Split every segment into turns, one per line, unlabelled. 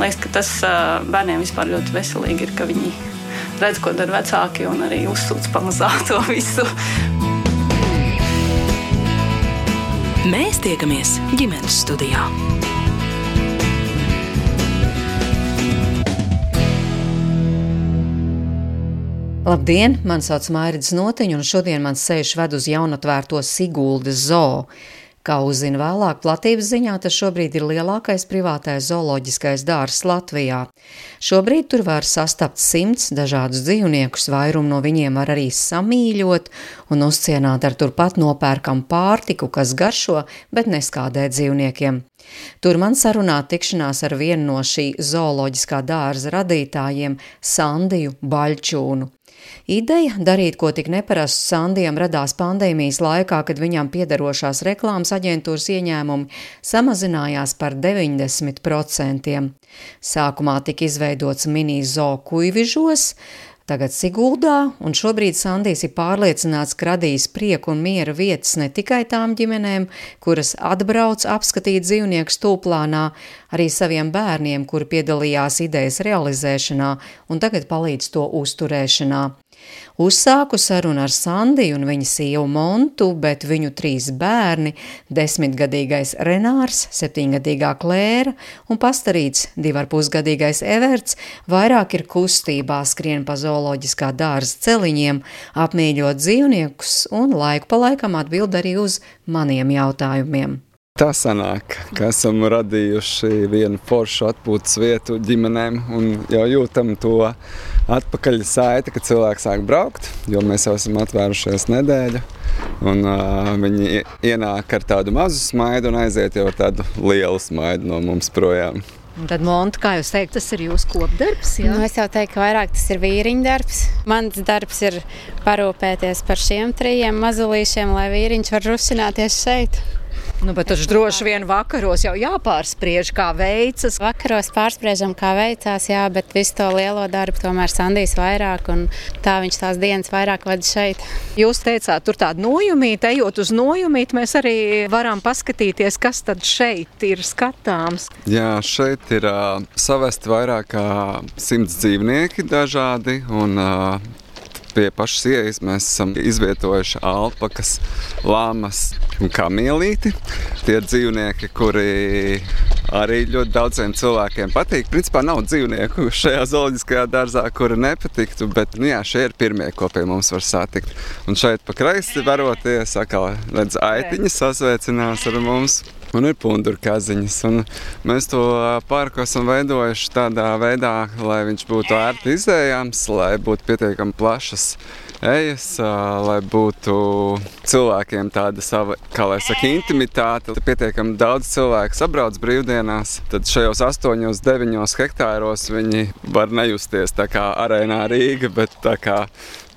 liekas, ka tas bērniem vispār ļoti veselīgi ir, ka viņi redz, ko dara vecāki un arī uzsūc pamazām to visu.
Mēs tiekamies ģimenes studijā.
Labdien! Mani sauc Mārcis Notiņš, un šodien man sēž ved uz jaunatvērto Siguldas zoo. Kā uzzina vēlāk, platības ziņā tas šobrīd ir lielākais privātais zooloģiskais dārzs Latvijā. Šobrīd tur var sastapt simts dažādus dzīvniekus, vairumu no viņiem var arī samīļot un uzcienāt ar turpat nopērkam pārtiku, kas garšo, bet neskādē dzīvniekiem. Tur man sarunā tikšanās ar vienu no šī zooloģiskā dārza radītājiem, Sandiju Baļķūnu. Ideja darīt ko tik neparastu Sandijam radās pandēmijas laikā, kad viņam piederošās reklāmas aģentūras ieņēmumi samazinājās par 90%. Sākumā tika izveidots mini zoo kuivižos, tagad Siguldā, un šobrīd Sandijs ir pārliecināts, ka radīs prieku un miera vietas ne tikai tām ģimenēm, kuras atbrauc apskatīt dzīvnieku stūplānā, arī saviem bērniem, kuri piedalījās idejas realizēšanā un tagad palīdz to uzturēšanā. Uzsāku sarunu ar Sandiju un viņa sievu Montu, bet viņu trīs bērni - desmitgadīgais Renārs, septiņgadīgā Klēra un pastarīts divarpusgadīgais Everts - vairāk ir kustībā, skrien pa zooloģiskā dārza celiņiem, apmīļot dzīvniekus un laiku pa laikam atbild arī uz maniem jautājumiem.
Tā sanāk, ka esam radījuši vienu foršu atpūtas vietu ģimenēm un jau jūtam to atpakaļ saiti, kad cilvēki sāk braukt, jo mēs jau esam atvērušies nedēļu. Un, uh, viņi ienāk ar tādu mazu smaidu un aiziet jau ar tādu lielu smaidu no mums projām.
Un tad, Monta, kā jūs teikt, tas ir jūsu kopdarbs? Jā?
Nu, es jau teiktu, ka vairāk tas ir vīriņa darbs. Mans darbs ir parūpēties par šiem trijiem mazulīšiem, lai vīriņš var rusināties šeit.
Nu, bet tas droši vien vakaros jau jāpārspriež, kā veicas.
Vakaros pārspriežam, kā veicās, jā, bet visu to lielo darbu tomēr Sandijs vairāk, un tā viņš tās dienas vairāk vada šeit.
Jūs teicāt, tur tāda nojumīta, ejot uz nojumīti, mēs arī varam paskatīties, kas tad šeit ir skatāms.
Jā, šeit ir uh, savesti vairāk kā simts dzīvnieki dažādi, un uh, pie pašas ieejas mēs esam izvietojuši alpakas, lamas un kamielīti. Tie dzīvnieki, kuri arī ļoti daudziem cilvēkiem patīk. Principā nav dzīvnieku šajā zooloģiskajā dārzā, kuri nepatiktu, bet nu, jā, šie ir pirmie, ko pie mums var satikt. Un šeit pa kreisi varoties, atkal redz aitiņas sasveicinās ar mums un ir pundurkaziņas. Un mēs to parku esam veidojuši tādā veidā, lai viņš būtu ērti izējams, lai būtu pietiekami plašas ejas, lai būtu cilvēkiem tāda sava, kā lai saka, intimitāte. Pietiekami daudz cilvēku sabrauc brīvdienās, tad šajos 8, 9 hektāros viņi var nejusties tā kā arēnā Rīga, bet tā kā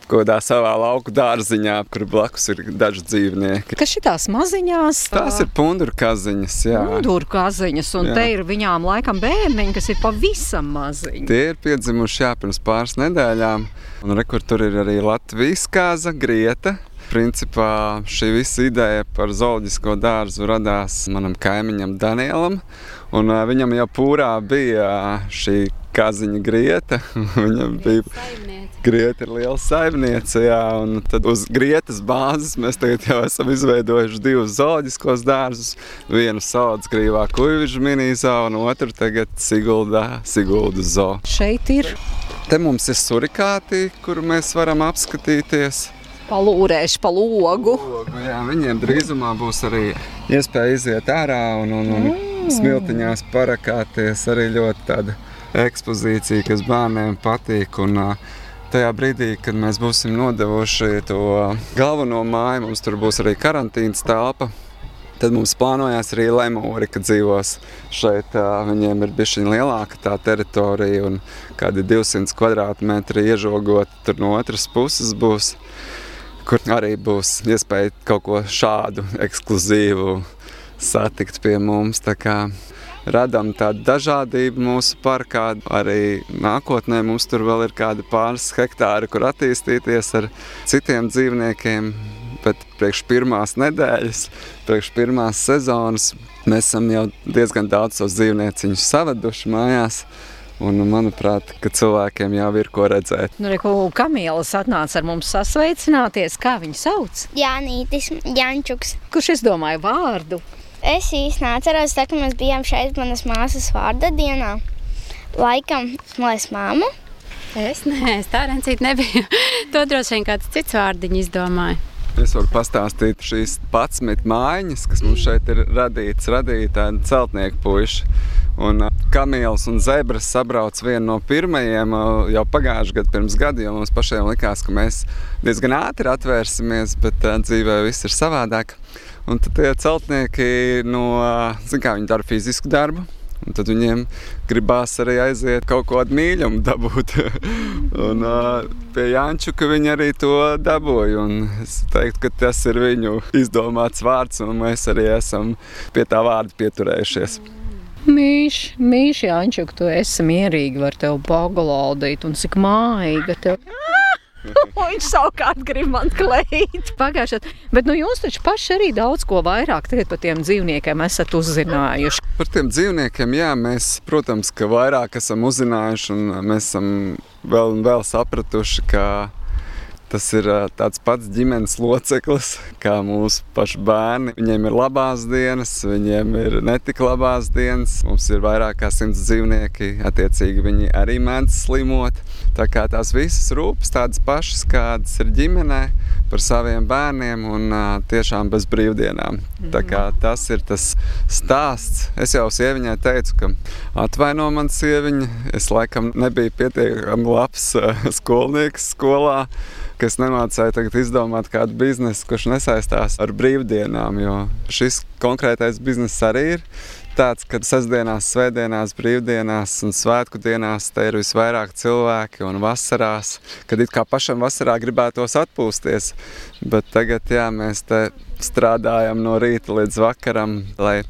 kādā savā lauku dārziņā, kur blakus ir daži dzīvnieki.
Kas ir tās maziņās?
Tā... Tās ir punduru kaziņas.
Punduru kaziņas, un jā. te ir viņām laikam bērniņi, kas ir pavisam maziņi.
Tie ir piedzimuši jā, pirms pāris nedēļām, un rekur tur ir arī Latvijas kāza, grieta. Principā šī visa ideja par zooloģisko dārzu radās manam kaimiņam Danielam. Un, uh, viņam jau pūrā bija šī kaziņa grieta. Viņam bija grieta ir liela saimniece, jā, un tad uz grietas bāzes mēs tagad jau esam izveidojuši divus zooloģiskos dārzus. Vienu sauc grīvā kuivižu minīzā un otru tagad Siguldā, Siguldas zoo.
Šeit ir.
Te mums ir surikāti, kur mēs varam apskatīties.
Palūrēšu pa logu.
logu jā, viņiem drīzumā būs arī iespēja iziet ārā un, un, un mm. Smiltiņās parakāties arī ļoti tāda ekspozīcija, kas bērniem patīk. Un, tajā brīdī, kad mēs būsim nodevuši to galveno māju, mums tur būs arī karantīnas telpa. Tad mums plānojās arī lemūri, ka dzīvos šeit. Viņiem ir bijusi lielāka tā teritorija un kādi 200 km2 iežogot. Tur no otras puses būs, kur arī būs iespēja kaut ko šādu ekskluzīvu satikt pie mums radām tādu dažādību mūsu parkā. Arī nākotnē mums tur vēl ir kādi pāris hektāri, kur attīstīties ar citiem dzīvniekiem. bet priekš pirmās nedēļas, priekš pirmās sezonas mēs esam jau diezgan daudz tos dzīvnieciņus savaduši mājās. Un, manuprāt, ka cilvēkiem jau ir ko redzēt.
Nu, Reku, Kamielas atnāca ar mums sasveicināties. Kā viņu sauc?
Jānītis, Jančuks.
Kurš izdomāja vārdu?
Es īstenībā neatceros, tā, ka mēs bijām šeit manas māsas vārda dienā. Laikam, mēs māmu.
Es nē, es tā rencīt nebiju. to droši vien kāds cits vārdiņš izdomāja.
Es varu pastāstīt šīs pats mājiņas, kas mums šeit ir radītas, radīja tādi celtnieku puiši. Un kamielis un zebras sabrauc vienu no pirmajiem jau pagājušajā gadā, pirms gada, jo mums pašiem likās, ka mēs diezgan ātri atvērsimies, bet uh, dzīvē viss ir savādāk. Un tad tie celtnieki, no, zin, kā, dara fizisku darbu, Un tad viņiem gribās arī aiziet kaut kādu mīļumu dabūt. un uh, pie Jančuka viņi arī to dabūja. Es teiktu, ka tas ir viņu izdomāts vārds, un mēs arī esam pie tā vārda pieturējušies.
Mīļš, mīļš, Jančuk, tu esi mierīgi, var tev paglaudīt, un cik mājīga tev. Viņš savukārt grib man kleit. Pagājušā. Bet nu, jūs taču paši arī daudz ko vairāk par tiem dzīvniekiem esat uzzinājuši.
Par tiem dzīvniekiem, jā, mēs, protams, ka vairāk esam uzzinājuši un mēs esam vēl un vēl sapratuši, ka Tas ir tāds pats ģimenes loceklis, kā mūsu paši bērni. Viņiem ir labās dienas, viņiem ir netik labās dienas. Mums ir vairāk kā simts dzīvnieki, attiecīgi viņi arī mēdz slimot. Tā kā tās visas rūpes tādas pašas, kādas ir ģimenē par saviem bērniem un tiešām bez brīvdienām. Tā kā tas ir tas stāsts. Es jau sieviņai teicu, ka atvaino man sieviņa, es laikam nebiju pietiekami labs skolnieks skolā ka es nemācīju tagad izdomāt kādu biznesu, kurš nesaistās ar brīvdienām, jo šis konkrētais bizness arī ir tāds, ka sestdienās, svētdienās, brīvdienās un svētku dienās te ir visvairāk cilvēki un vasarās, kad it kā pašam vasarā gribētos atpūsties, bet tagad jā, mēs te strādājam no rīta līdz vakaram, lai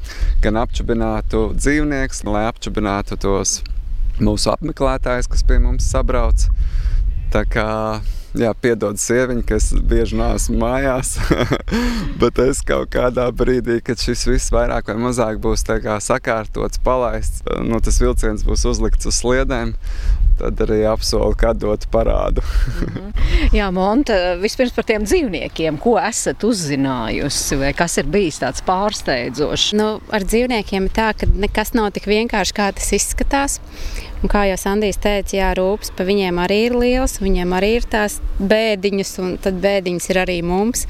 gan apčubinātu dzīvnieks, lai apčubinātu tos mūsu apmeklētājus, kas pie mums sabrauc. Tā kā Jā, piedod sieviņu, ka es bieži neesmu mājās. Bet es kaut kādā brīdī, kad šis viss vairāk vai mazāk būs sakārtots, palaists, nu, tas vilciens būs uzlikts uz sliedēm. Tad arī apsolu, kad dot parādu.
-hmm. Jā, Monta, vispirms par tiem dzīvniekiem. Ko esat uzzinājusi? Vai kas ir bijis tāds pārsteidzošs?
Nu, ar dzīvniekiem ir tā, ka nekas nav tik vienkārši, kā tas izskatās. Un kā jau Sandijs teica, jā, rūpes par viņiem arī ir liels, viņiem arī ir tās bēdiņas, un tad bēdiņas ir arī mums.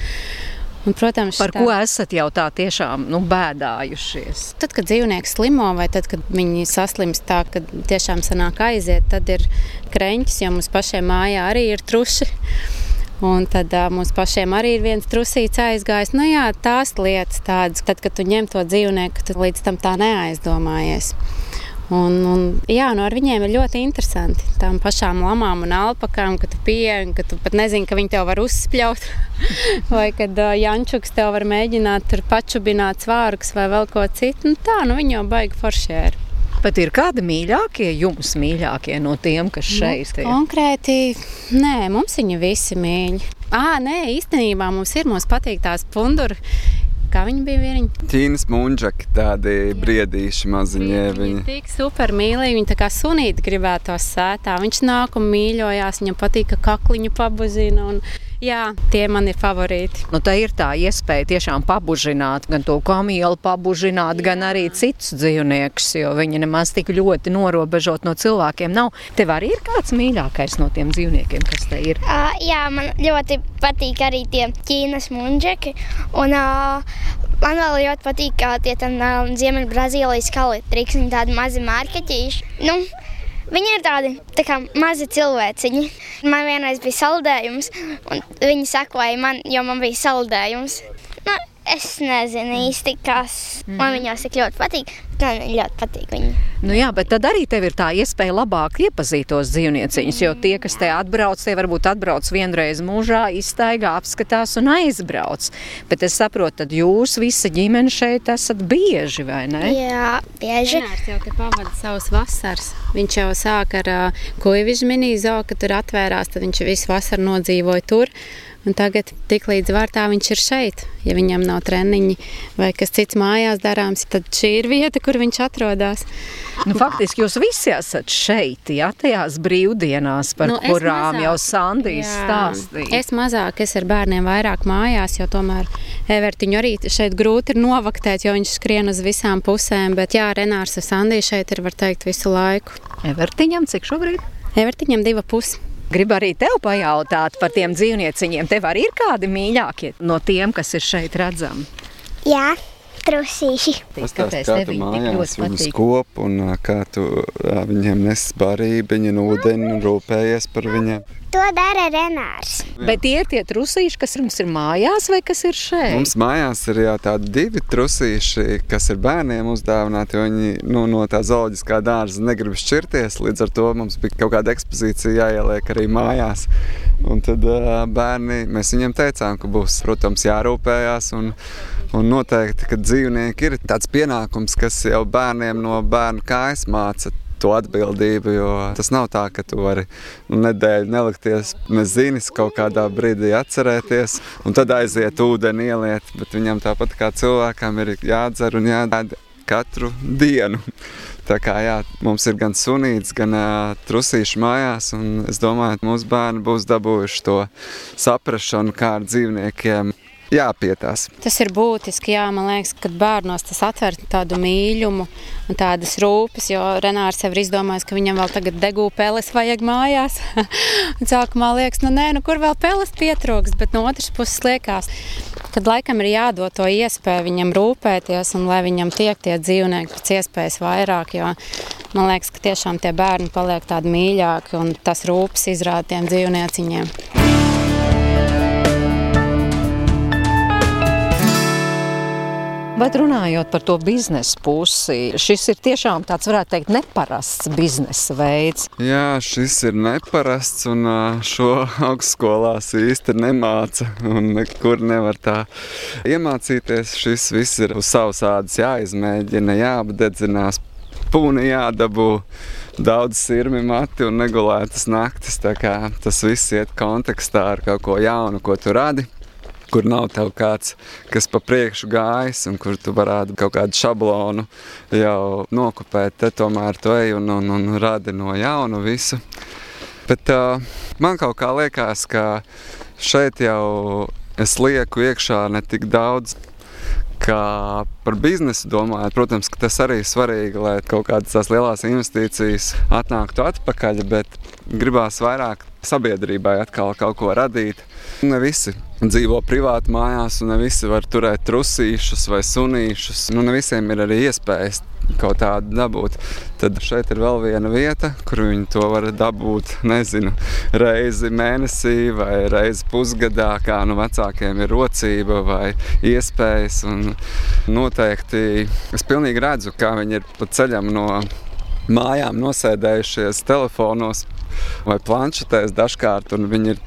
Un, protams, par tā... ko esat jau tā tiešām nu, bēdājušies?
Tad, kad dzīvnieks slimo, vai tad, kad viņi saslimst tā, ka tiešām sanāk aiziet, tad ir kreņķis, jo mums pašiem mājā arī ir truši. Un tad uh, mums pašiem arī ir viens trusīts aizgājis. Nu, jā, tās lietas, tādas, tad, kad tu ņem to dzīvnieku, tad līdz tam tā neaizdomājies. Un, un, jā, nu ar viņiem ir ļoti interesanti. Tām pašām lamām un alpakām, kad tu pieeji, ka tu pat nezini, ka viņi tev var uzspļaut. vai kad uh, Jančuks tev var mēģināt tur pačubināt svārkus vai vēl ko citu. Nu, tā, nu viņi jau baigi foršēri.
Bet ir kādi mīļākie, jums mīļākie no tiem, kas nu, šeit
ir? Konkrēti, nē, mums viņi visi mīļi. Ah, nē, īstenībā mums ir, mums patīk tās punduri Kā viņi bija vieniņi?
Ķīnas munģaki, tādi briedīši maziņie.
Viņi, viņi tik super mīlīgi, viņi tā kā sunīti gribētos sētā. Viņš nāk un mīļojās, viņam patīk, ka kakliņu pabuzina. Un, Jā, tie man ir favorīti.
Nu, tā ir tā iespēja tiešām pabužināt, gan to kamielu pabužināt, Jā. gan arī citus dzīvniekus, jo viņi nemaz tik ļoti norobežot no cilvēkiem nav. Tev arī ir kāds mīļākais no tiem dzīvniekiem, kas te ir?
Uh, jā, man ļoti patīk arī tie ķīnas munģeki. Un, uh, Man vēl ļoti patīk, kā tie uh, Ziemeļbrazīlijas kalitrīks, viņi tādi mazi marketīši. Nu, Viņi ir tādi tā kā, mazi cilvēciņi. Man vienreiz bija saldējums, un viņi sekoja man, jo man bija saldējums. Es nezinu īsti, kas mm. man viņās tik ļoti patīk. Man ļoti patīk viņi.
Nu jā, bet tad arī tev ir tā iespēja labāk iepazīt tos dzīvnieciņus. Jo tie, kas te atbrauc, tie varbūt atbrauc vienreiz mūžā, iztaigā, apskatās un aizbrauc. Bet es saprotu, tad jūs visa ģimene šeit esat bieži, vai ne?
Jā, bieži.
Renārs jau te pavada savus vasaras. Viņš jau sāk ar uh, Kuivižu mini zoo, kad tur atvērās, tad viņš visu vasaru nodzīvoja tur. Un tagad, tiklīdz vārtā viņš ir šeit, ja viņam nav treniņi vai kas cits mājās darāms, tad šī ir vieta, kur viņš atrodas.
Nu, faktiski jūs visi esat šeit, ja tajās brīvdienās, par
Nu,
kurām
mazāk.
jau Sandijs
Jā.
stāstīja.
Es mazāk, es ar bērniem vairāk mājās, jo tomēr Evertiņu arī šeit grūti ir novaktēt, jo viņš skrien uz visām pusēm. Bet jā, Renārs ar Sandiju šeit ir, var teikt, visu laiku.
Evertiņam, cik šobrīd?
Evertiņam diva pusi.
Gribu arī tev pajautāt par tiem dzīvnieciņiem. Tev arī ir kādi mīļākie no tiem, kas ir šeit redzami?
Jā, trusīši.
Kāpēc
kā
tev
tu mājās
ļoti
viņus
patīk?
kop un kā tu viņiem nes barību, un ūdeni un rūpējies par viņiem?
To dara Renārs.
Bet tie ir tie trusīši, kas mums ir mājās vai kas ir šeit?
Mums mājās ir jau tādi divi trusīši, kas ir bērniem uzdāvināti, jo viņi nu, no tā zooloģiskā dārza negrib šķirties. Līdz ar to mums bija kaut kāda ekspozīcija jāieliek arī mājās. Un tad ā, bērni, mēs viņiem teicām, ka būs, protams, jārūpējās. Un, un noteikti, ka dzīvnieki ir tāds pienākums, kas jau bērniem no bērnu kājas māca to atbildību. Tas nav tā, ka tu vari nu, nedēļu nelikties, nezinis kaut kādā brīdī atcerēties, un tad aiziet ūdeni ieliet. Bet viņam tāpat kā cilvēkam ir jādzer un jādara katru dienu. Tā kā jā, mums ir gan sunīts, gan uh, trusīši mājās, un es domāju, ka mūsu bērni būs dabūjuši to saprašanu, kā ar dzīvniekiem jāpietās.
Tas ir būtiski, jā, man liekas, ka bērnos tas atver tādu mīlumu un tādas rūpes, jo Renārs jau ir izdomājis, ka viņam vēl tagad degū peles vajag mājās. Sākumā liekas, nu nē, nu kur vēl peles pietrūks, bet no otras puses liekas, kad laikam ir jādod to iespēju viņam rūpēties un lai viņam tiek tie dzīvnieki pēc iespējas vairāk, jo man liekas, ka tiešām tie bērni paliek tādi mīļāki un tas rūpes izrāda tiem dzīvnieciņiem.
Bet runājot par to biznesa pusi, šis ir tiešām tāds, varētu teikt, neparasts biznesa veids.
Jā, šis ir neparasts, un šo augstskolās īsti nemāca. un Nekur nevar tā iemācīties. Šis viss ir uz savas ādas jāizmēģina, jāapdedzinās, pūni jādabū. Daudz sirmi mati un negulētas naktis. Tas viss iet kontekstā ar kaut ko jaunu, ko tu radi. Kur nav tev kāds, kas pa priekšu gājis, un kur tu varētu kaut kādu šablonu jau nokopēt. Te tomēr tu ej un, un, un radi no jauna visu. Bet uh, man kaut kā liekas, ka šeit jau es lieku iekšā ne tik daudz. Kā par biznesu domājot, protams, tas arī ir svarīgi, lai kaut kādas tās lielās investīcijas atnāktu atpakaļ, bet gribās vairāk sabiedrībai atkal kaut ko radīt. Ne visi dzīvo privāti mājās, un ne visi var turēt trusīšus vai sunīšus. Nu, ne visiem ir arī iespējas kaut tādu dabūt. Tad šeit ir vēl viena vieta, kur viņi to var dabūt. Nezinu, reizi mēnesī vai reizi pusgadā, kā nu vecākiem ir rocība vai iespējas. Noteikti es pilnīgi redzu, kā viņi ir pa ceļam no mājām nosēdējušies telefonos vai planšetēs dažkārt, un viņi ir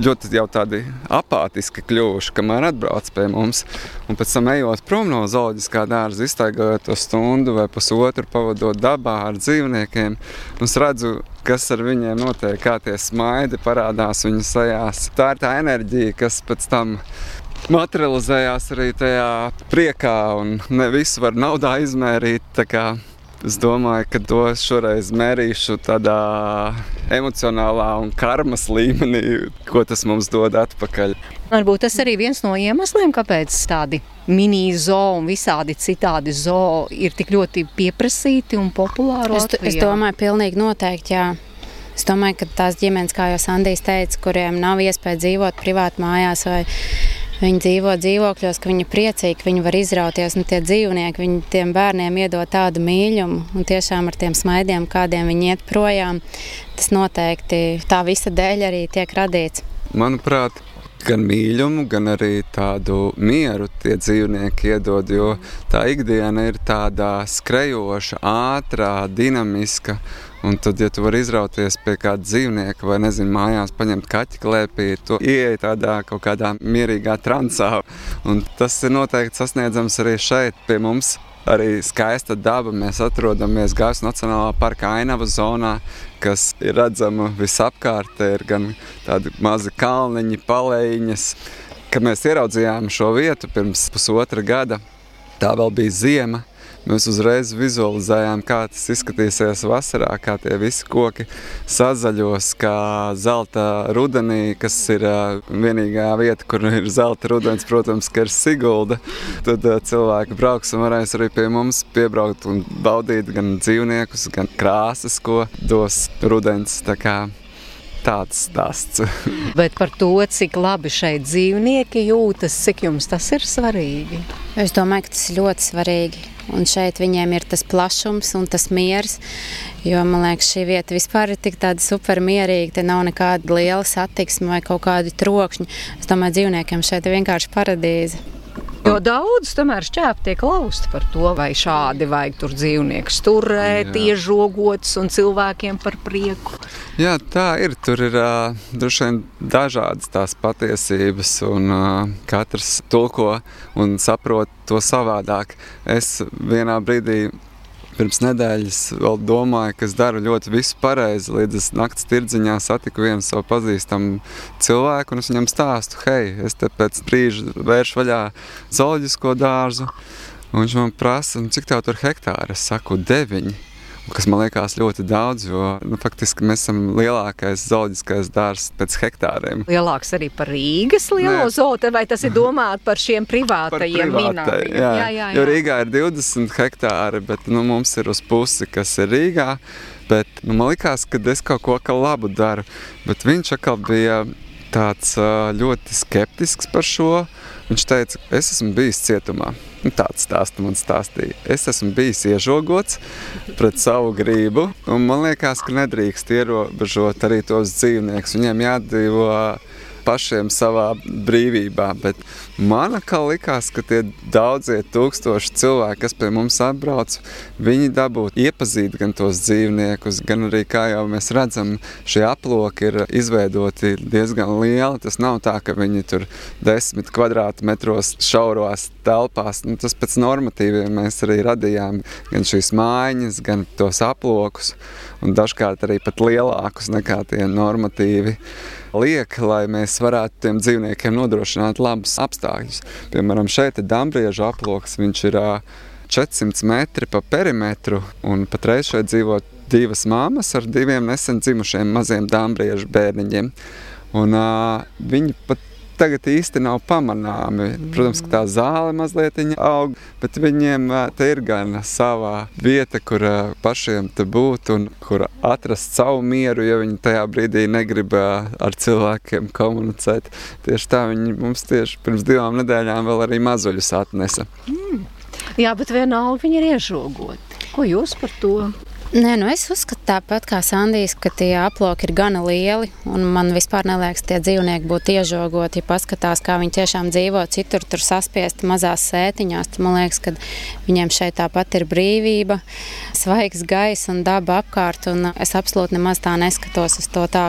ļoti jau tādi apātiski kļuvuši, kamēr atbrauc pie mums. Un pēc tam ejot prom no zooloģiskā dārza, iztaigājot to stundu vai pusotru, pavadot dabā ar dzīvniekiem, un es redzu, kas ar viņiem notiek, kā tie smaidi parādās viņu sejās. Tā ir tā enerģija, kas pēc tam materializējās arī tajā priekā, un ne visu var naudā izmērīt. Es domāju, ka to šoreiz mērīšu tādā emocionālā un karmas līmenī, ko tas mums dod atpakaļ.
Varbūt tas arī viens no iemesliem, kāpēc tādi mini-zoo un visādi citādi zoo ir tik ļoti pieprasīti un populāri.
Es, es domāju, pilnīgi noteikti, jā. Es domāju, ka tās ģimenes, kā jau Sandijs teica, kuriem nav iespēja dzīvot privāti mājās vai viņi dzīvo dzīvokļos, ka viņi ir priecīgi, ka viņi var izrauties. Un tie dzīvnieki, viņi tiem bērniem iedod tādu mīlumu un tiešām ar tiem smaidiem, kādiem viņi iet projām, tas noteikti tā visa dēļ arī tiek radīts.
Manuprāt, gan mīlumu, gan arī tādu mieru tie dzīvnieki iedod. Jo tā ikdiena ir tāda skrejoša, ātrā, dinamiska. Un tad, ja tu vari izrauties pie kāda dzīvnieka vai, nezinu, mājās paņemt kaķi klēpī, tu ieej tādā kaut kādā mierīgā transā. Un tas ir noteikti sasniedzams arī šeit pie mums arī skaista daba. Mēs atrodamies Gāzes Nacionālā parka ainava zonā, kas ir redzama visapkārt. Te ir gan tādi mazi kalniņi, palēņas. Kad mēs ieraudzījām šo vietu pirms pusotra gada, tā vēl bija ziema. Mēs uzreiz vizualizējām, kā tas izskatīsies vasarā, kā tie visi koki sazaļos, kā zelta rudenī, kas ir vienīgā vieta, kur ir zelta rudens, protams, ka ir Sigulda. Tad cilvēki brauks un varēs arī pie mums piebraukt un baudīt gan dzīvniekus, gan krāsas, ko dos rudens. Tāds stāsts.
Bet par to, cik labi šeit dzīvnieki jūtas, cik jums tas ir svarīgi?
Es domāju, ka tas ir ļoti svarīgi. Un šeit viņiem ir tas plašums un tas miers. Jo man liekas, šī vieta vispār ir tik super mierīga. Te nav nekāda liela satiksme vai kaut kādi trokšņi. Es domāju, dzīvniekiem šeit ir vienkārši paradīze.
Jo daudz tomēr šķēp tiek lausti par to, vai šādi vajag tur dzīvniekus turēt, iežogots un cilvēkiem par prieku.
Jā, tā ir. Tur ir uh, droši vien dažādas tās patiesības, un uh, katrs tulko un saprot to savādāk. Es vienā brīdī pirms nedēļas vēl domāju, ka es daru ļoti visu pareizi. Līdz es naktas tirdziņā satiku vienu savu pazīstamu cilvēku, un es viņam stāstu, hei, es te pēc brīža vēršu vaļā zooloģisko dārzu. Un viņš man prasa, nu, cik tev tur hektāri? Es saku, deviņi kas man liekas ļoti daudz, jo nu, faktiski mēs esam lielākais zooloģiskais dārzs pēc hektāriem.
Lielāks arī par Rīgas lielo zooloģiju, vai tas ir domāts par šiem privātajiem minējumiem?
Jā. Jā, jā, jā. Jo Rīgā ir 20 hektāri, bet nu, mums ir uz pusi, kas ir Rīgā. Bet, nu, man liekas, ka es kaut ko labu daru, bet viņš atkal bija tāds ļoti skeptisks par šo. Viņš teica, es esmu bijis cietumā. Nu, tāds stāsts man stāstīja. Es esmu bijis iežogots pret savu gribu, un man liekas, ka nedrīkst ierobežot arī tos dzīvniekus. Viņiem jādzīvo pašiem savā brīvībā. Bet man likās, ka tie daudzie tūkstoši cilvēki, kas pie mums atbrauc, viņi dabūtu iepazīt gan tos dzīvniekus, gan arī, kā jau mēs redzam, šie aploki ir izveidoti diezgan lieli. Tas nav tā, ka viņi tur desmit kvadrātmetros šauros telpās. Nu, tas pēc normatīviem mēs arī radījām gan šīs mājiņas, gan tos aplokus, un dažkārt arī pat lielākus nekā tie normatīvi liek, lai mēs varētu tiem dzīvniekiem nodrošināt labus apstākļus. Piemēram, šeit ir dambrieža aploks, viņš ir 400 metri pa perimetru, un patreiz šeit dzīvo divas māmas ar diviem nesen dzimušiem maziem dambriežu bērniņiem. Un, uh, viņi pat tagad īsti nav pamanāmi. Protams, ka tā zāle mazliet aug, bet viņiem te ir gan sava vieta, kur pašiem te būt un kur atrast savu mieru, ja viņi tajā brīdī negrib ar cilvēkiem komunicēt. Tieši tā viņi mums tieši pirms divām nedēļām vēl arī mazuļus atnesa.
Mm. Jā, bet vienalga viņi ir iežogoti. Ko jūs par to?
Nē, nu es uzskatu tāpat kā Sandijs, ka tie aploki ir gana lieli. Man vispār neliekas, ka tie dzīvnieki būtu iežogoti. Ja paskatās, kā viņi tiešām dzīvo citur, tur saspiesti mazās sētiņās, tad man liekas, ka viņiem šeit tāpat ir brīvība, svaigs gaiss un daba apkārt. Un es absolūti nemaz tā neskatos uz to tā,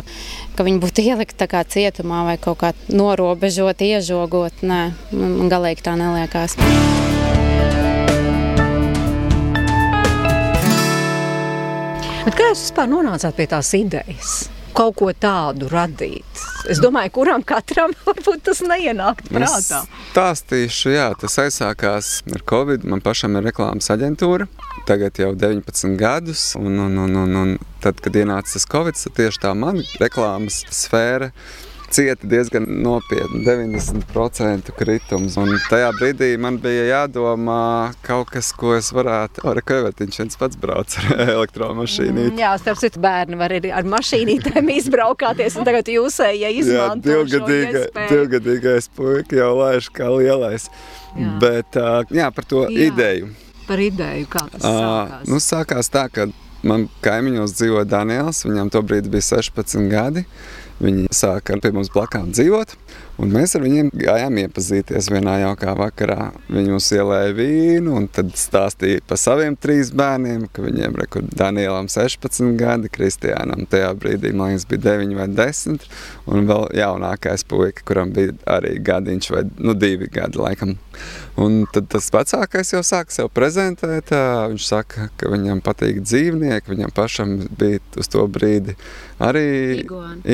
ka viņi būtu ielikti cietumā vai kaut kā norobežot, iežogot. Nē, man galīgi tā neliekās.
Bet kā jūs vispār nonācāt pie tās idejas? Kaut ko tādu radīt. Es domāju, kuram katram varbūt tas neienāk prātā.
Es stāstīšu, jā, tas aizsākās ar Covid. Man pašam ir reklāmas aģentūra. Tagad jau 19 gadus, un, un, un, un, un tad, kad ienāca tas Covid, tieši tā mana reklāmas sfēra cieta diezgan nopietni, 90% kritums. Un tajā brīdī man bija jādomā kaut kas, ko es varētu. Ar kavetiņš viens pats brauc ar elektromašīnu.
Mm, jā, starp citu, bērni var arī ar mašīnītēm izbraukāties, un tagad jūs ja izmanto jā, divgadīga,
divgadīgais puika jau laiž kā lielais. Jā. Bet jā, par to jā. ideju.
Par ideju, kā tas sākās?
Nu, sākās tā, ka man kaimiņos dzīvo Daniels, viņam tobrīd bija 16 gadi. Viņi sāka pie mums blakām dzīvot. Un mēs ar viņiem gājām iepazīties vienā jaukā vakarā. Viņi mums ielēja vīnu un tad stāstīja par saviem trīs bērniem, ka viņiem ir Danielam 16 gadi, Kristiānam tajā brīdī, man liekas, bija 9 vai 10, un vēl jaunākais puika, kuram bija arī gadiņš vai nu, divi gadi laikam. Un tad tas vecākais jau sāk sev prezentēt. Viņš saka, ka viņam patīk dzīvnieki. Viņam pašam bija uz to brīdi arī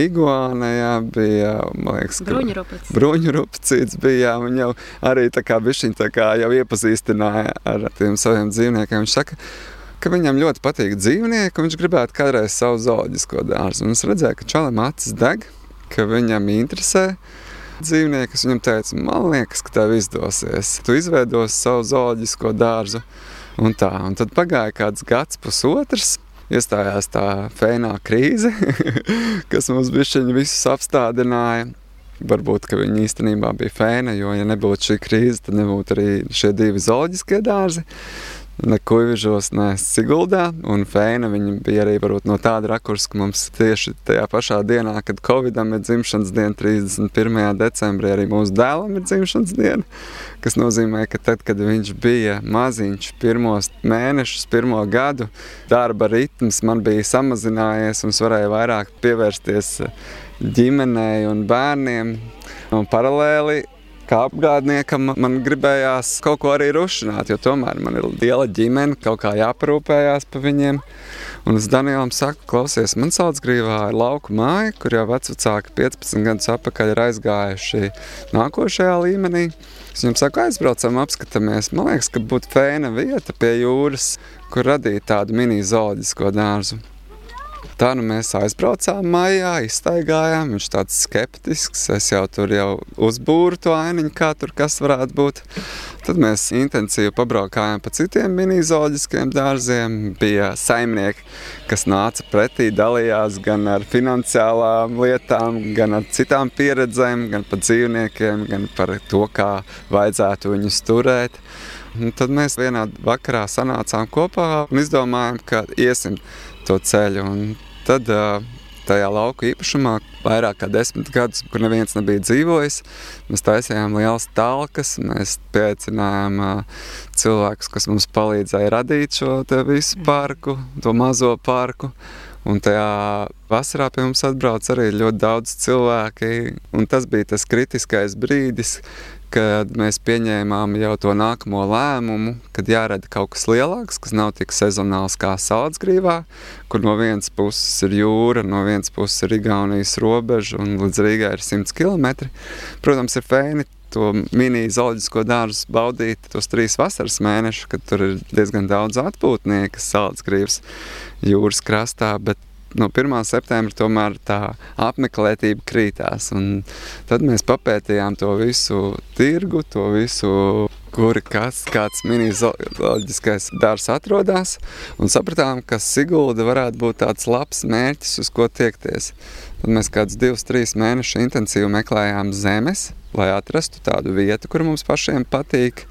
iguāna. Jā, bija bruņurupcīts. Bija, jā, viņa jau arī tā kā bišķiņ tā kā jau iepazīstināja ar tiem saviem dzīvniekiem. Viņš saka, ka viņam ļoti patīk dzīvnieki, un viņš gribētu kādreiz savu zooloģisko dārzu. Un es redzēju, ka čalam acis deg, ka viņam interesē dzīvnieki. Viņam teicu, man liekas, ka tev izdosies. Tu izveidosi savu zooloģisko dārzu. Un tā, un tad pagāja kāds gads, pusotrs. Iestājās tā fēnā krīze, kas mums bišķiņi visus apstādināja. Varbūt, viņi īstenībā bija fēna, jo, ja nebūtu šī krīze, tad nebūtu arī šie divi zooloģiskie dārzi ne Kuivižos, ne Siguldā. Un Fēna bija arī no tāda rakursa, ka mums tieši tajā pašā dienā, kad Covidam ir dzimšanas diena, 31. decembrī, arī mūsu dēlam ir dzimšanas diena. Tas nozīmē, ka tad, kad viņš bija maziņš, pirmos mēnešus, pirmo gadu, darba ritms man bija samazinājies un es varēju vairāk pievērsties ģimenei un bērniem. Un paralēli kā apgādniekam man gribējās kaut ko arī rušināt, jo tomēr man ir liela ģimene, kaut kā jāparūpējās par viņiem. Un es Danielam saku, klausies, man sauc grīvā ir lauku māja, kur jau vecvecāki 15 gadus atpakaļ ir aizgājuši nākošajā līmenī. Es viņam saku, aizbraucam, apskatāmies. Man liekas, ka būtu fēna vieta pie jūras, kur radīt tādu mini zooloģisko dārzu. Tā nu mēs aizbraucām maijā, iztaigājām. Viņš tāds skeptisks. Es jau tur jau uzbūru to ainiņu, kā tur kas varētu būt. Tad mēs intensīvi pabraukājām pa citiem mini-zooloģiskiem dārziem. Bija saimnieki, kas nāca pretī, dalījās gan ar finansiālām lietām, gan ar citām pieredzēm, gan par dzīvniekiem, gan par to, kā vajadzētu viņus turēt. Un tad mēs vienā vakarā sanācām kopā un izdomājām, ka iesim to ceļu. Un Tad tajā lauku īpašumā vairāk kā desmit gadus, kur neviens nebija dzīvojis. Mēs taisījām lielas talkas, mēs pieaicinājām cilvēkus, kas mums palīdzēja radīt šo visu parku, to mazo parku. Un tajā vasarā pie mums atbrauc arī ļoti daudz cilvēki. Tas bija tas kritiskais brīdis, kad mēs pieņēmām jau to nākamo lēmumu, kad jārada kaut kas lielāks, kas nav tik sezonāls kā Salacgrīvā, kur no vienas puses ir jūra, no vienas puses ir Igaunijas robeža un līdz Rīgai ir 100 km. Protams, ir fēni to mini-zooloģisko dārzu baudīt tos trīs vasaras mēnešus, kad tur ir diezgan daudz atpūtnieku Salacgrīvas jūras krastā, bet no 1. septembra tomēr tā apmeklētība krītās. Tad mēs papētījām to visu tirgu, to visu, kur kas, kāds mini-zooloģiskais dārzs atrodas, un sapratām, ka Sigulda varētu būt tāds labs mērķis, uz ko tiekties. Tad mēs kādus divus, trīs mēnešus intensīvi meklējām zemes, lai atrastu tādu vietu, kur mums pašiem patīk.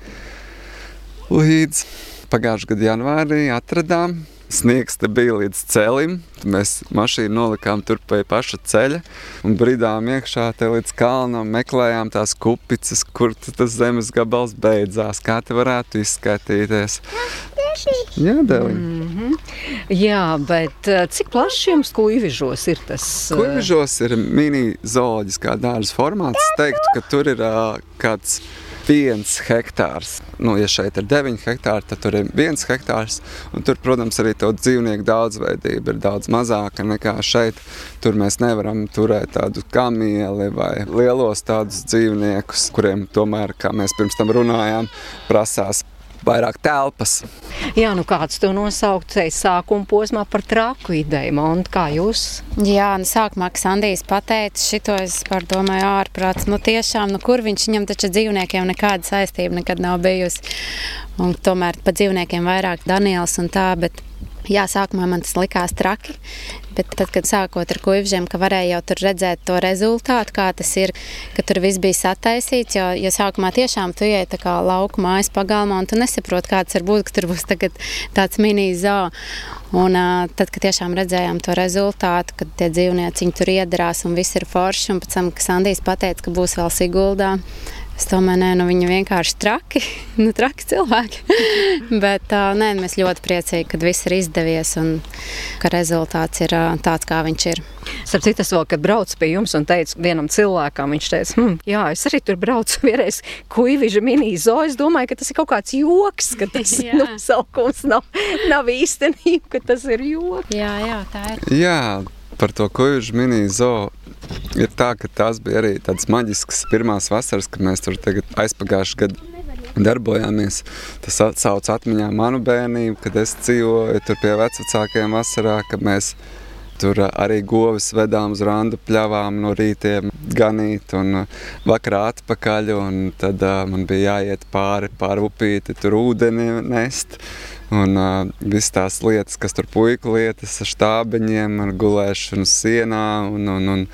Līdz pagājušā gada janvārī atradām Sniegs te bija līdz celim. Mēs mašīnu nolikām tur pie paša ceļa un bridām iekšā līdz kalnam. Meklējām tās kupicas, kur tas zemes gabals beidzās. Kā te varētu izskatīties? Jā, Dēlī. Mm -hmm.
Jā, bet eh, cik plašs jums kuģižos ir tas?
Eh? Kuģižos ir mini zooloģiskā dārza formāts. Es teiktu, ka tur ir uh, kāds viens hektārs. Nu, ja šeit ir 9 hektāri, tad tur ir viens hektārs. Tur, protams, arī to dzīvnieku daudzveidība ir daudz mazāka nekā šeit. Tur mēs nevaram turēt tādu kamieli vai lielos tādus dzīvniekus, kuriem tomēr, kā mēs pirms tam runājām, prasās vairāk telpas.
Jā, nu kāds to nosaukt sākuma posmā par traku ideju, Monta, kā jūs?
Jā, nu sākumā, kad Sandijs pateica šito, es par domāju ārprāts, nu tiešām, nu kur viņš viņam taču dzīvniekiem nekāda saistība nekad nav bijusi. Un tomēr pa dzīvniekiem vairāk Daniels un tā, bet Jā, sākumā man tas likās traki, bet tad, kad sākot ar kuģiem, ka varēja jau redzēt to rezultātu, kā tas ir, ka tur viss bija sataisīts. Jo, jo sākumā tiešām tu ej tā kā lauku mājas pagalmā un tu nesaproti, kāds var būt, ka tur būs tāds mini zoo. Un, tad, kad tiešām redzējām to rezultātu, kad tie dzīvnieci tur iedarās un viss ir forši, un pēc tam, kad Sandijs pateica, ka būs vēl Siguldā, Es domāju, nē, nu viņi vienkārši traki, nu, traki cilvēki. Bet uh, nē, mēs ļoti priecīgi, ka viss ir izdevies un ka rezultāts ir uh, tāds, kā viņš ir.
Starp citu, es vēl, kad braucu pie jums un teicu vienam cilvēkam, viņš teica, hm, jā, es arī tur braucu vienreiz kuivīža mini-zo. Es domāju, ka tas ir kaut kāds joks, ka tas nosaukums nav, nav īstenība, ka tas ir joks.
Jā, jā, tā ir.
Jā, par to kuģu mini-zoo. Ir tā, ka tās bija arī tādas maģiskas pirmās vasaras, kad mēs tur aizpagājušajā gadā darbojāmies. Tas atsauc atmiņā manu bērnību, kad es dzīvoju tur pie vecākiem vasarā, kad mēs tur arī govis vedām uz randu pļavām no rītiem ganīt un vakarā atpakaļ. Un tad uh, man bija jāiet pāri pāri upīti, tur ūdeni nest. Un uh, visas tās lietas, kas tur puiku lietas ar štābeņiem, ar gulēšanu sienā un, un, un,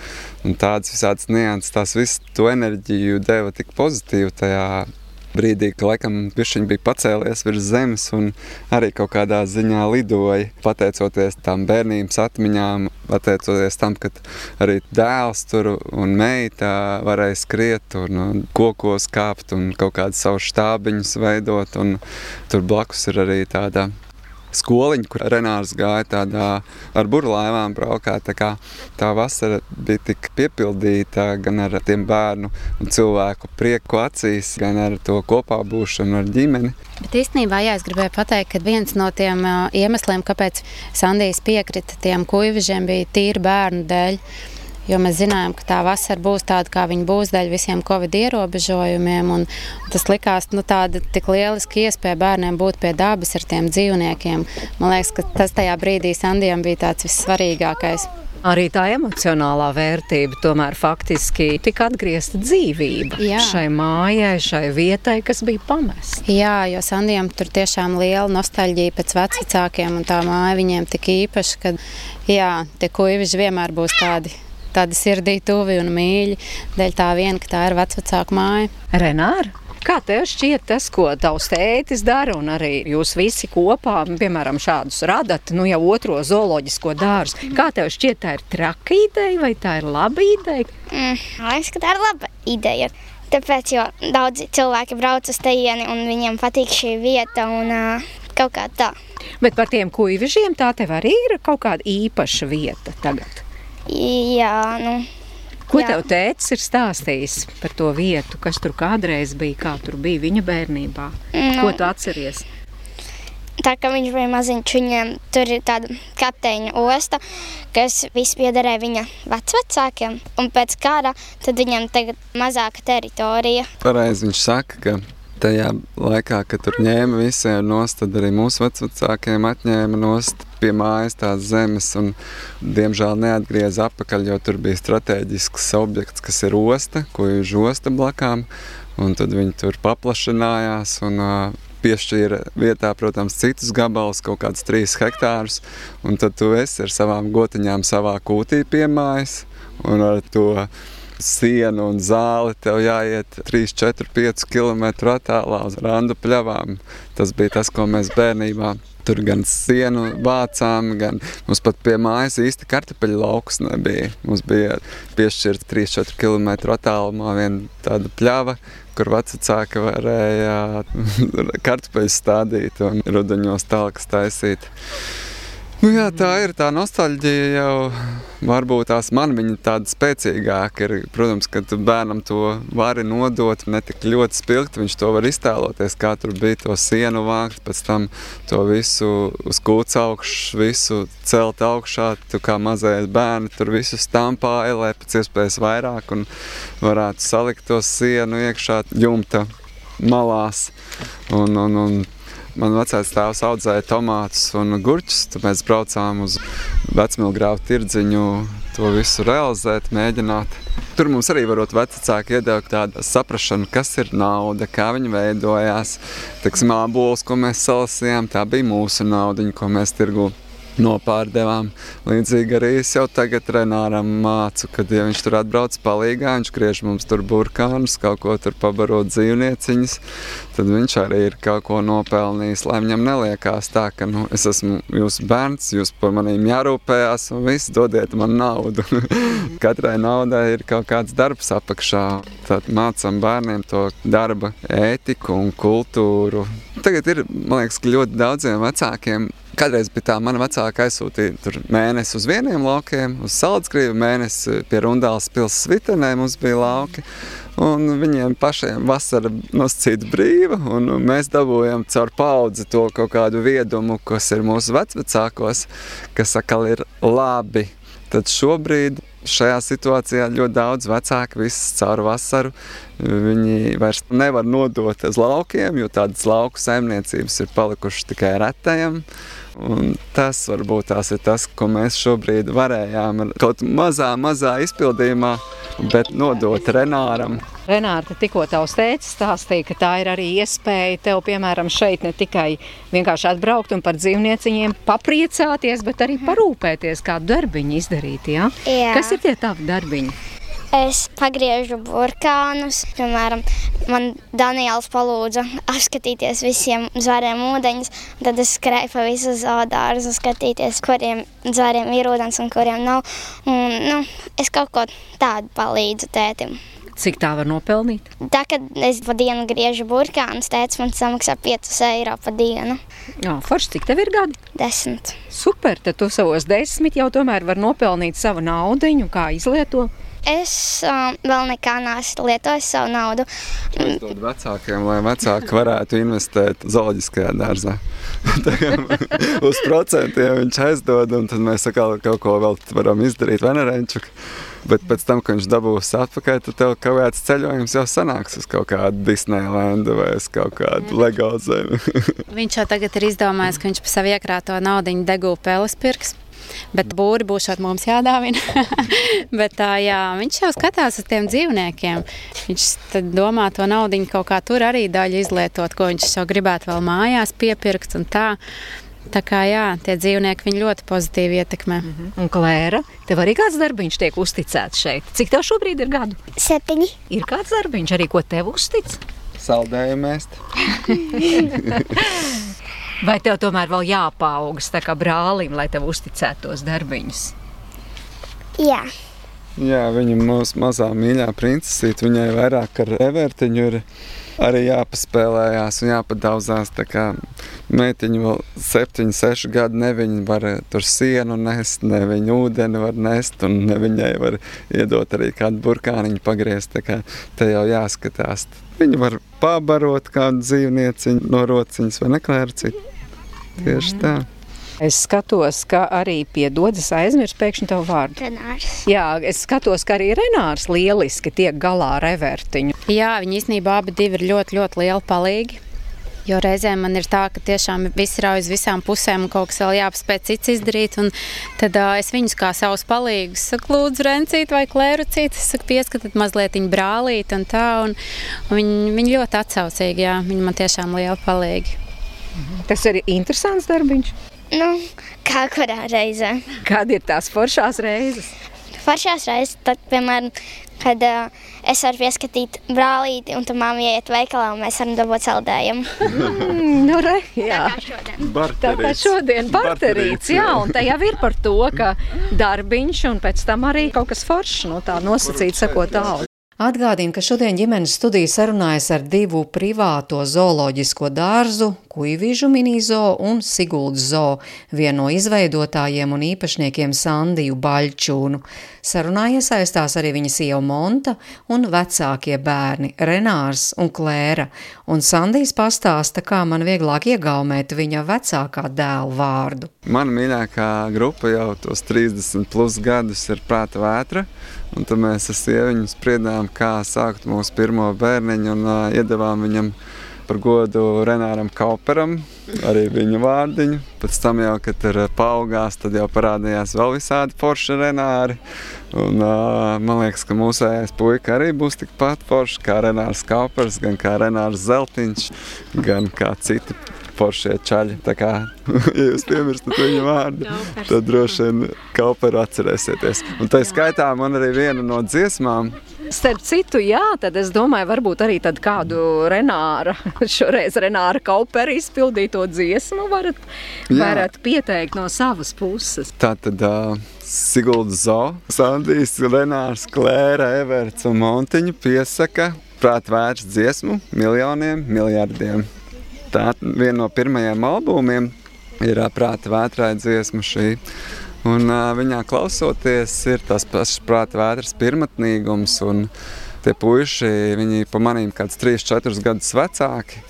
un tādas visādas nianses, tās visu to enerģiju deva tik pozitīvi tajā brīdī, ka laikam viņš bija pacēlies virs zemes un arī kaut kādā ziņā lidoja. Pateicoties tam bērnības atmiņām, pateicoties tam, ka arī dēls tur un meita varēja skriet un, un kokos kāpt un kaut kādus savus štābiņus veidot. Un tur blakus ir arī tāda skoliņu, kur Renārs gāja tādā ar burlaivām braukāt. Tā, kā, tā vasara bija tik piepildīta gan ar tiem bērnu un cilvēku prieku acīs, gan ar to kopā būšanu ar ģimeni.
Bet īstenībā, jā, es gribēju pateikt, ka viens no tiem iemesliem, kāpēc Sandijs piekrita tiem kuivižiem, bija tīri bērnu dēļ. Jo mēs zinājām, ka tā vasara būs tāda, kā viņa būs dēļ visiem covid ierobežojumiem. Tas likās nu, tāda tik lieliski iespēja bērniem būt pie dabas ar tiem dzīvniekiem. Man liekas, ka tas tajā brīdī Sandijam bija tāds vissvarīgākais.
Arī tā emocionālā vērtība tomēr faktiski tika atgriezta dzīvība Jā. šai mājai, šai vietai, kas bija pamesta.
Jā, jo Sandijam tur tiešām liela nostalģija pēc vecākiem, un tā māja viņiem tik īpaša, ka jā, tie kuiviži vienmēr būs tādi tādi sirdī tuvi un mīļi, dēļ tā viena, ka tā ir vecvecāka māja.
Renāra? Kā tev šķiet tas, ko tavs tētis dara, un arī jūs visi kopā, piemēram, šādus radat, nu jau otro zooloģisko dārzu? Kā tev šķiet, tā ir traka ideja vai tā ir laba ideja?
Mm, man liekas, ka tā ir laba ideja. Tāpēc, jo daudzi cilvēki brauc uz tejieni un viņiem patīk šī vieta un uh, kaut kā tā.
Bet par tiem kuivižiem tā tev arī ir kaut kāda īpaša vieta tagad.
Jā, nu.
Ko jā. tev tēvs ir stāstījis par to vietu, kas tur kādreiz bija, kā tur bija viņa bērnībā? Nu, Ko tu atceries?
Tā kā viņš bija maziņš, viņam tur ir tāda kapteiņa osta, kas viss piederēja viņa vecvecākiem. Un pēc kara tad viņam tagad mazāka teritorija.
Pareizi viņš saka, ka tajā laikā, kad tur ņēma visiem nost, tad arī mūsu vecākiem atņēma nost pie mājas tās zemes. Un, diemžēl neatgrieza atpakaļ, jo tur bija strateģisks objekts, kas ir osta, ko ir osta blakām. Un tad viņi tur paplašinājās un uh, piešķīra vietā, protams, citus gabalus, kaut kādus trīs hektārus. Un tad tu esi ar savām gotiņām savā kūtī pie mājas un ar to sienu un zāli tev jāiet 3, 4, 5 km attālā uz randu pļavām. Tas bija tas, ko mēs bērnībā Tur gan sienu vācām, gan mums pat pie mājas īsti kartupeļu lauks nebija. Mums bija piešķirta 3-4 km attālumā viena tāda pļava, kur vecāki varēja kartupeļus stādīt un rudeņos tālāk taisīt. Nu, jā, tā ir tā nostalģija jau. Varbūt tās man viņa tāda spēcīgāka ir. Protams, ka bērnam to vari nodot ne tik ļoti spilgti. Viņš to var iztēloties, kā tur bija to sienu vākt, pēc tam to visu uz kūts augšu, visu celt augšā. Tu kā mazais bērni tur visu stampāja, lai pēc iespējas vairāk un varētu salikt to sienu iekšā jumta malās. Un, un, un Man vecais tēvs audzēja tomātus un gurķus, tad mēs braucām uz vecmilgrāvu tirdziņu to visu realizēt, mēģināt. Tur mums arī varot vecāki iedeva tādu saprašanu, kas ir nauda, kā viņa veidojās. Teiksim, ābols, ko mēs salasījām, tā bija mūsu naudiņa, ko mēs tirgu nopārdevām. Līdzīgi arī es jau tagad Renāram mācu, kad ja viņš tur atbrauc palīgā, viņš griež mums tur burkānus, kaut ko tur pabarot dzīvnieciņas, tad viņš arī ir kaut ko nopelnījis, lai viņam neliekās tā, ka nu, es esmu jūsu bērns, jūs par manīm jārūpējās un viss dodiet man naudu. Katrai naudai ir kaut kāds darbs apakšā. Tad mācām bērniem to darba ētiku un kultūru. Tagad ir, man liekas, ļoti daudziem vecākiem Kādreiz bija tā, mana vecāka aizsūtīja mēnesi uz vieniem laukiem, uz Salacgrīvu, mēnesi pie Rundāles pilsētas Vitenē mums bija lauki. Un viņiem pašiem vasara nosacīta brīva, un mēs dabūjam caur paudzi to kaut kādu viedumu, kas ir mūsu vecvecākos, kas atkal ir labi. Tad šobrīd šajā situācijā ļoti daudz vecāku visu caur vasaru. Viņi vairs nevar nodot uz laukiem, jo tādas lauku saimniecības ir palikušas tikai retajam. Un tas varbūt tās ir tas, ko mēs šobrīd varējām kaut mazā, mazā izpildījumā, bet nodot Renāram.
Renāta tikko tavs tēcis stāstīja, ka tā ir arī iespēja tev, piemēram, šeit ne tikai vienkārši atbraukt un par dzīvnieciņiem papriecāties, bet arī parūpēties, kādu darbiņu izdarīt. Ja?
Jā.
Kas ir tie tavi darbiņi?
Es pagriežu burkānus. Piemēram, man Daniels palūdza apskatīties visiem zvēriem ūdeņus. Tad es skrēju pa visu zoodārzu, skatīties, kuriem zvēriem ir ūdens un kuriem nav. Un, nu, es kaut ko tādu palīdzu tētim.
Cik tā var nopelnīt?
Tā, kad es pa dienu griežu burkānus, tēvs man samaksā 5 eiro pa dienu.
Jā, forši, cik tev ir gadi?
Desmit.
Super, tad tu savos desmit jau tomēr var nopelnīt savu naudiņu, kā izlietot.
Es um, vēl nekā neesmu lietojis savu naudu.
Uzdod vecākiem, lai vecāki varētu investēt zooloģiskajā dārzā. Uz procentiem viņš aizdod, un tad mēs atkal kaut ko vēl varam izdarīt Venerenčuk. Bet pēc tam, kad viņš dabūs atpakaļ, tad tev kaut kāds ceļojums jau sanāks uz kaut kādu Disneylandu vai uz kaut kādu legālu zemi.
viņš jau tagad ir izdomājis, ka viņš pa savu iekrāto naudu degū peles pirks. Bet būri būs mums jādāvina. Bet, tā, jā, viņš jau skatās uz tiem dzīvniekiem. Viņš domā to naudu kaut kā tur arī daļu izlietot, ko viņš jau gribētu vēl mājās piepirkt. Tā. Tā kā jā, tie dzīvnieki viņu ļoti pozitīvi ietekmē. Mm
-hmm. Un Klēra, tev arī kāds darbiņš tiek uzticēts šeit? Cik tev šobrīd ir gadu?
Septiņi.
Ir kāds darbiņš arī, ko tev uztic?
Saldējumu ēst.
Vai tev tomēr vēl jāpaugas tā kā brālim, lai tev uzticētos darbiņus?
Jā.
Jā, viņa mūsu mazā mīļā princesīte, viņai vairāk ar evertiņu ir arī jāpaspēlējās un jāpadauzās. Tā kā meitiņa vēl 7, 6 gadi, ne viņa var tur sienu nest, ne viņa ūdeni var nest, un ne viņai var iedot arī kādu burkāniņu pagriezt. Tā kā te jau jāskatās. Viņa var pabarot kādu dzīvnieciņu no rociņas vai neklēru citu. Tieši tā.
Es skatos, ka arī piedodas aizmirst pēkšņi tavu vārdu.
Renārs.
Jā, es skatos, ka arī Renārs lieliski tiek galā ar evertiņu.
Jā, viņi īstenībā abi ir ļoti, ļoti lieli palīgi. Jo reizēm man ir tā, ka tiešām viss ir uz visām pusēm, un kaut kas vēl jāpaspēj cits izdarīt. Tad uh, es viņus kā savus palīgus saku, lūdzu, rencīt vai klērucīt. Es saku, pieskatiet mazliet viņa brālīt un tā. Un, un viņi, viņi ļoti atsaucīgi, jā, viņi man tiešām lieli palīgi.
Tas ir interesants darbiņš.
Nu, kā kurā reizē?
Kāda ir tās foršās reizes?
Foršās reizes, tad, piemēram, kad uh, es varu pieskatīt brālīti, un tā māmiņa iet veikalā, un mēs varam dabūt saldējumu.
mm, nu, re, jā. Tā kā šodien. Tā kā šodien barterīts, jā, un te jau ir par to, ka darbiņš, un pēc tam arī kaut kas foršs, no nu, tā nosacīt sakot tālu. Atgādinu, ka šodien ģimenes studija sarunājas ar divu privāto zooloģisko dārzu, Kuivīžu minizo un Siguldas zoo, vienu no izveidotājiem un īpašniekiem Sandiju Baļķūnu. Sarunā iesaistās arī viņa sieva Monta un vecākie bērni Renārs un Klēra, un Sandijs pastāsta, kā man vieglāk iegaumēt viņa vecākā dēla vārdu.
Mana mīļākā grupa jau tos 30 plus gadus ir prāta vētra. Un tad mēs ar sieviņu spriedām, kā sākt mūsu pirmo bērniņu un uh, iedavām viņam par godu Renāram Kauperam, arī viņa vārdiņu. Pēc tam jau, kad tur paaugās, tad jau parādījās vēl visādi forši Renāri. Un, uh, man liekas, ka mūsējais puika arī būs tikpat forši kā Renārs Kaupers, gan kā Renārs Zeltiņš, gan kā citi foršie čaļi. Tā kā, ja jūs piemirstat viņu vārdu, tad droši vien Kauperu atcerēsieties. Un tā skaitā man arī viena no dziesmām,
Starp citu, jā, tad es domāju, varbūt arī kādu Renāra, šoreiz Renāra Kaupera izpildīto dziesmu varat, jā. varat pieteikt no savas puses.
Tā tad uh, Sigulda Zo, Sandijs, Renārs, Klēra, Everts un Montiņa piesaka prāt vērts dziesmu miljoniem, miljardiem. Tā viena no pirmajiem albumiem ir prāta vētrai dziesma šī. Un, uh, viņā klausoties, ir tas pašs prāta vētras pirmotnīgums. Tie puiši, viņi pa manīm kāds 3-4 gadus vecāki.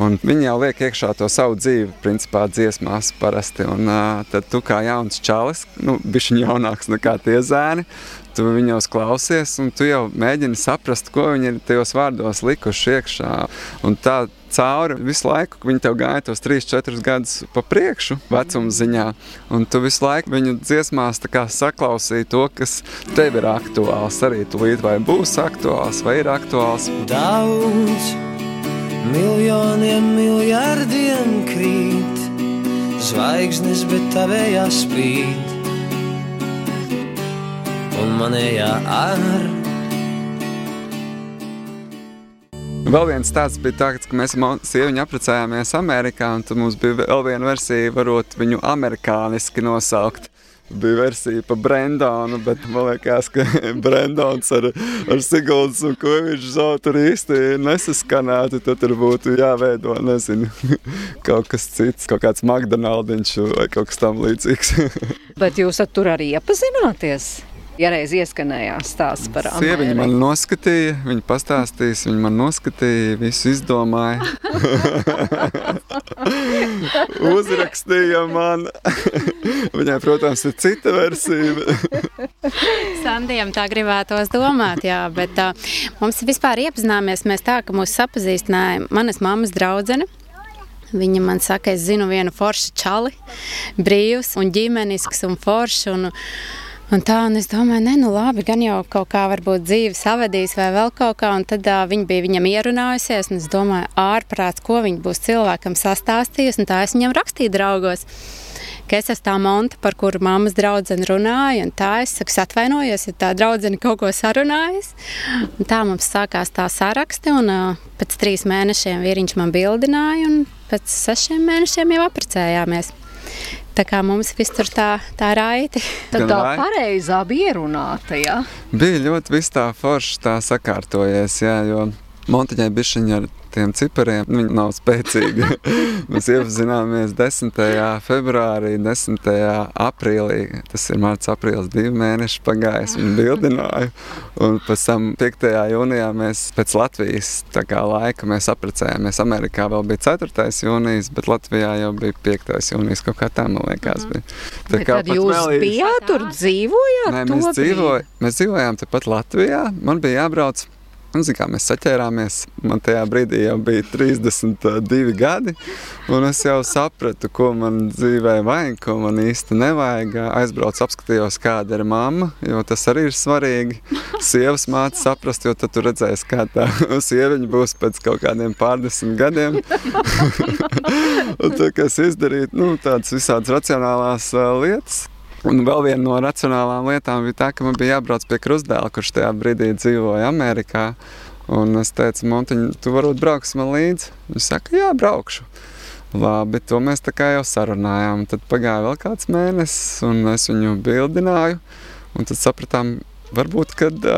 Un viņi jau liek iekšā to savu dzīvi, principā dziesmās parasti. Un uh, tad tu kā jauns čalis, nu, bišķiņ jaunāks nekā tie zēni, tu viņos klausies un tu jau mēģini saprast, ko viņi ir tajos vārdos likuši iekšā. Un tā cauri visu laiku, viņi tev gāja tos 3, 4 gadus pa priekšu vecuma ziņā, un tu visu laiku viņu dziesmās saklausīji to, kas tev ir aktuāls. Arī tu līdz vai būs aktuāls, vai ir aktuāls.
Daudz miljoniem, miljardiem krīt zvaigznes, bet tavējā spīd. Un manējā ar.
Vēl viens tāds bija tāds, ka mēs ar sieviņu apprecējāmies Amerikā, un tad mums bija vēl viena versija, varot viņu amerikāniski nosaukt bija versija par Brendonu, bet man liekas, ka Brendons ar, ar Siguldas un Koviču zoo tur īsti nesaskanētu. Tad tur būtu jāveido, nezinu, kaut kas cits, kaut kāds McDonaldiņš vai kaut kas tam līdzīgs.
bet jūs tur arī iepazināties? Ja reiz ieskanējās stāsts par Ameriku.
Sieviņa man noskatīja, viņa pastāstīs, viņa man noskatīja, visu izdomāja. Uzrakstīja man. Viņai, protams, ir cita versija.
Sandijam tā gribētos domāt, jā, bet uh, mums vispār iepazināmies mēs tā, ka mūs sapazīstināja manas mammas draudzene. Viņa man saka, es zinu vienu foršu čali, brīvs un ģimenisks un foršs. Un, Un tā, un es domāju, ne, nu labi, gan jau kaut kā varbūt dzīve savadīs vai vēl kaut kā, un tad uh, viņa bija viņam ierunājusies, un es domāju, ārprāts, ko viņa būs cilvēkam sastāstījusi, un tā es viņam rakstīju draugos ka es esmu tā monta, par kuru mammas draudzene runāja. Tā es saku, atvainojos, ja tā draudzene kaut ko sarunājas. Un tā mums sākās tā saraksti, un uh, pēc trīs mēnešiem vīriņš man bildināja, un pēc sešiem mēnešiem jau apprecējāmies. Tā kā mums viss tur tā, tā raiti.
Tad tā pareizā bija ierunāta, jā?
Bija ļoti viss tā forši tā sakārtojies, jā, jo Montiņai bišķiņa ar tiem cipariem. Viņi nav spēcīgi. Mēs iepazināmies 10. februārī, 10. aprīlī. Tas ir mārciņš, aprīlis, divi mēneši pagājis. Viņu bildināju. Un pēc tam 5. jūnijā mēs pēc Latvijas laika mēs apprecējāmies. Amerikā vēl bija 4. jūnijas, bet Latvijā jau bija 5. jūnijas. Kaut kā tā, man liekas, bija.
Tā kā tad jūs melīs... bijāt tur dzīvojāt?
Nē, mēs, dzīvoj, mēs dzīvojām tepat Latvijā. Man bija jābrauc Un, nu, kā, mēs saķērāmies. Man tajā brīdī jau bija 32 gadi, un es jau sapratu, ko man dzīvē vajag, ko man īsti nevajag. Aizbraucu, apskatījos, kāda ir mamma, jo tas arī ir svarīgi. Sievas māte saprast, jo tad tu redzēsi, kā tā sieviņa būs pēc kaut kādiem pārdesmit gadiem. un tā, kas izdarīt nu, tādas visādas racionālās uh, lietas. Un vēl viena no racionālām lietām bija tā, ka man bija jābrauc pie krustdēla, kurš tajā brīdī dzīvoja Amerikā. Un es teicu, Montiņ, tu varbūt brauks man līdzi. Viņš saka, jā, braukšu. Labi, to mēs tā kā jau sarunājām. Tad pagāja vēl kāds mēnesis, un es viņu bildināju. Un tad sapratām, varbūt, kad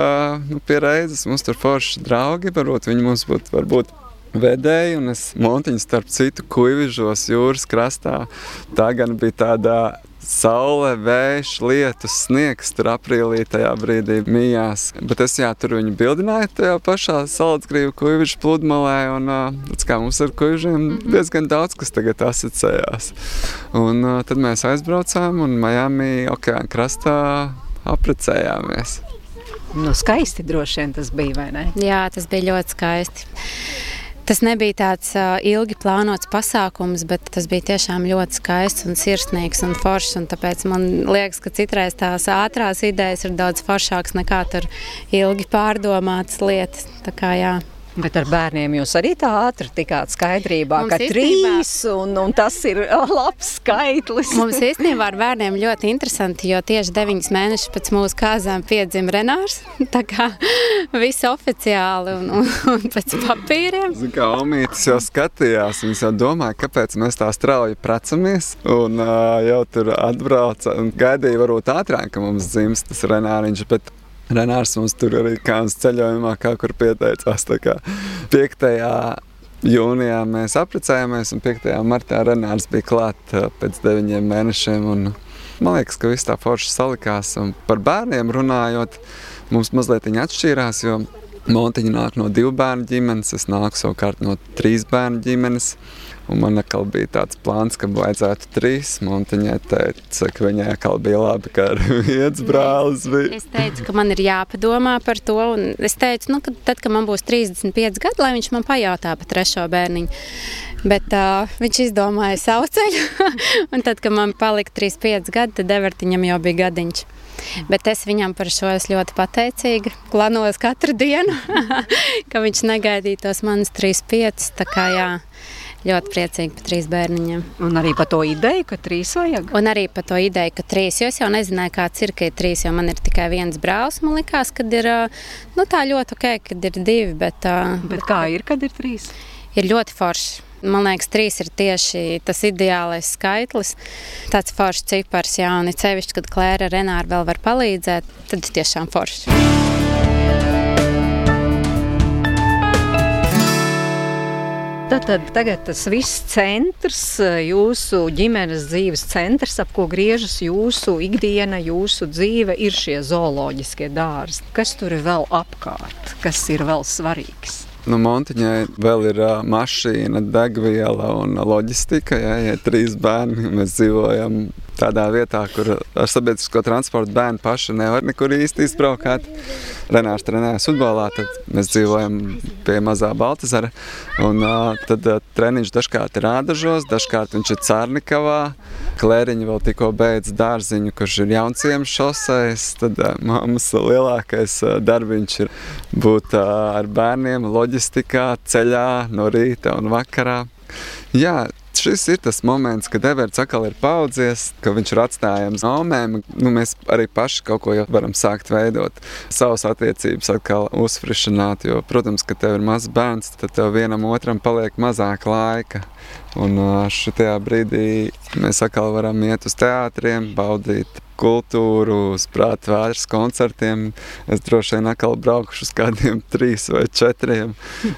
nu, pie reizes mums tur forši draugi, varbūt viņi mums būtu, varbūt vedēji, un es montiņu starp citu kuivižos jūras krastā. Tā gan bija tāda saule, vējš, lietus, sniegs tur aprīlī tajā brīdī mijās. Bet es jā, tur viņu bildināju tajā pašā salacgrību kuivišu pludmalē, un uh, kā mums ar kuivišiem mhm. diezgan daudz, kas tagad asociējās. Un tad mēs aizbraucām un Miami okeāna krastā aprecējāmies.
Nu, skaisti droši vien tas bija, vai ne?
Jā, tas bija ļoti skaisti. Tas nebija tāds ilgi plānots pasākums, bet tas bija tiešām ļoti skaists un sirsnīgs un foršs. Un tāpēc man liekas, ka citreiz tās ātrās idejas ir daudz foršākas nekā tur ilgi pārdomātas lietas. Tā kā, jā.
Bet ar bērniem jūs arī tā ātri tikāt skaidrībā,
Mums
ka
īstenībā-
trīs un, un tas ir labs skaitlis.
Mums īstenībā ar bērniem ļoti interesanti, jo tieši 9 mēnešus pēc mūsu kāzām piedzima Renārs. Tā kā viss oficiāli un, un, un pēc papīriem.
Zin, kā Omītis jau skatījās, viņš jau domāja, kāpēc mēs tā strauji precamies. Un uh, jau tur atbrauca un gaidīja, varbūt ātrāk, ka mums dzimst tas Renāriņš. Bet Renārs mums tur arī kā uz ceļojumā, kā kur pieteicās. Tā kā 5. jūnijā mēs apprecējāmies, un 5. martā Renārs bija klāt uh, pēc 9 mēnešiem. Un, man liekas, ka viss tā forši salikās. Un par bērniem runājot, mums mazliet atšķīrās, jo Montiņa nāk no divu bērnu ģimenes, es nāku savukārt no trīs bērnu ģimenes. Un man atkal bija tāds plāns, ka vajadzētu trīs. Montiņai teica, ka viņai atkal bija labi, ka ar viens brālis bija.
Es teicu, ka man ir jāpadomā par to. un Es teicu, nu, ka tad, kad man būs 35 gadi, lai viņš man pajautā par trešo bērniņu. Bet uh, viņš izdomāja savu ceļu. un tad, kad man palika 35 gadi, tad Evertiņam jau bija gadiņš. Bet es viņam par šo esmu ļoti pateicīga. Klanos katru dienu, ka viņš negaidīja tos manus 35. Tā kā jā, ļoti priecīgi par trīs bērniņiem.
Un arī par to ideju, ka trīs vajag.
Un arī par to ideju, ka trīs, jo es jau nezināju, kāds ir, ka ir trīs, jo man ir tikai viens brālis. Man liekas, ka ir nu, tā ļoti ok, kad ir divi, bet, ā,
Bet kā ir, kad ir trīs?
ir ļoti forši. Man liekas, trīs ir tieši tas ideālais skaitlis. Tāds foršs cipars, jā, un it sevišķi, kad Klēra ar Renāru vēl var palīdzēt, tad tiešām forši.
Tad, tad tagad tas viss centrs, jūsu ģimenes dzīves centrs, ap ko griežas jūsu ikdiena, jūsu dzīve, ir šie zooloģiskie dārzi. Kas tur ir vēl apkārt, kas ir vēl svarīgs?
Nu, Montiņai vēl ir uh, mašīna, degviela un loģistika. Jā, ja trīs bērni. Mēs dzīvojam tādā vietā, kur ar sabiedrisko transportu bērni paši nevar nekur īsti izbraukāt. Renārs trenējas futbolā, tad mēs dzīvojam pie mazā Baltazara. Un, tad treniņš dažkārt ir ādažos, dažkārt viņš ir Cārnikavā. Klēriņa vēl tikko beidz dārziņu, kurš ir jaunciems šoseis. Tad mammas lielākais darbiņš ir būt ar bērniem loģistikā, ceļā no rīta un vakarā. Jā, šis ir tas moments, kad Everts atkal ir paudzies, ka viņš ir atstājams nomēm. Nu, mēs arī paši kaut ko jau varam sākt veidot, savas attiecības atkal uzfrišināt. Jo, protams, kad tev ir mazs bērns, tad tev vienam otram paliek mazāk laika. Un šajā brīdī mēs atkal varam iet uz teātriem, baudīt kultūru, uz prāta vētras koncertiem. Es droši vien atkal braukšu uz kādiem trīs vai četriem.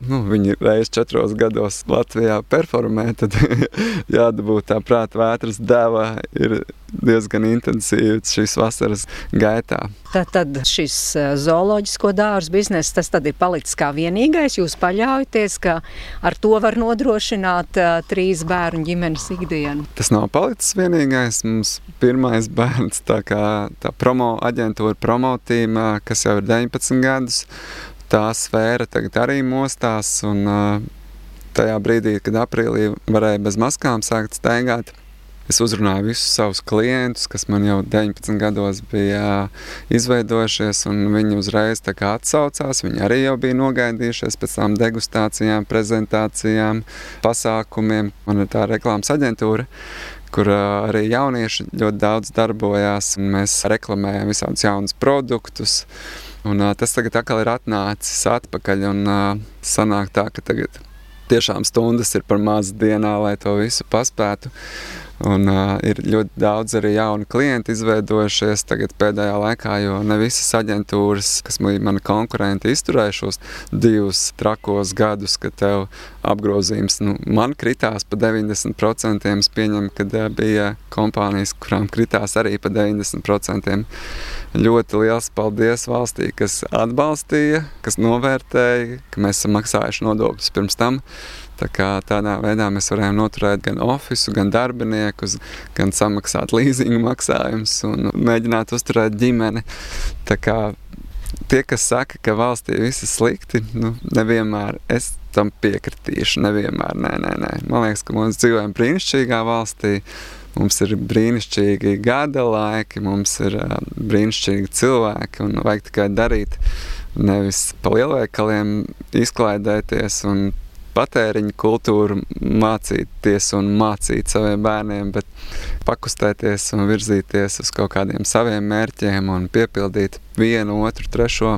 Nu, viņi reizes četros gados Latvijā performē, tad jādabū tā prāta vētras deva ir diezgan intensīvs šīs vasaras gaitā.
Tad, tad šis eh, zooloģisko dārzu bizness, tas tad ir palicis kā vienīgais. Jūs paļaujaties, ka ar to var nodrošināt uh, trīs bērnu ģimenes ikdienu.
Tas nav palicis vienīgais. Mums pirmais bērns, tā kā tā promo aģentūra promotīma, kas jau ir 19 gadus, tā sfēra tagad arī mostās. Un, tajā brīdī, kad aprīlī varēja bez maskām sākt staigāt, Es uzrunāju visus savus klientus, kas man jau 19 gados bija izveidojušies, un viņi uzreiz atsaucās. Viņi arī jau bija nogaidījušies pēc tam degustācijām, prezentācijām, pasākumiem. Man ir tā reklāmas aģentūra, kur arī jaunieši ļoti daudz darbojās. Mēs reklamējam visādus jaunus produktus. Un, tas tagad atkal ir atnācis atpakaļ un sanāk tā, ka tagad tiešām stundas ir par maz dienā, lai to visu paspētu. Un, uh, ir ļoti daudz arī jaunu klientu izveidojušies tagad pēdējā laikā, jo ne visas aģentūras, kas mani konkurenti, izturējušos divus trakos gadus, kad tev apgrozījums nu, man kritās pa 90%. Es pieņemu, ka uh, bija kompānijas, kurām kritās arī pa 90%. Ļoti liels paldies valstī, kas atbalstīja, kas novērtēja, ka mēs esam maksājuši nodokļus pirms tam. Tā kā tādā veidā mēs varējām noturēt gan oficiālu, gan darbiniekus, gan samaksāt līzingu maksājumus un mēģināt uzturēt ģimeni. Tā kā tie, kas saka, ka valstī viss ir slikti, nu, nevienmēr es tam piekritīšu. Nevienmēr, nē, nē, nē. Man liekas, ka mēs dzīvojam brīnišķīgā valstī. Mums ir brīnišķīgi gada laiki, mums ir uh, brīnišķīgi cilvēki un vajag tikai darīt nevis pa lielveikaliem izklaidēties un patēriņa kultūru mācīties un mācīt saviem bērniem, bet pakustēties un virzīties uz kaut kādiem saviem mērķiem un piepildīt vienu, otru, trešo.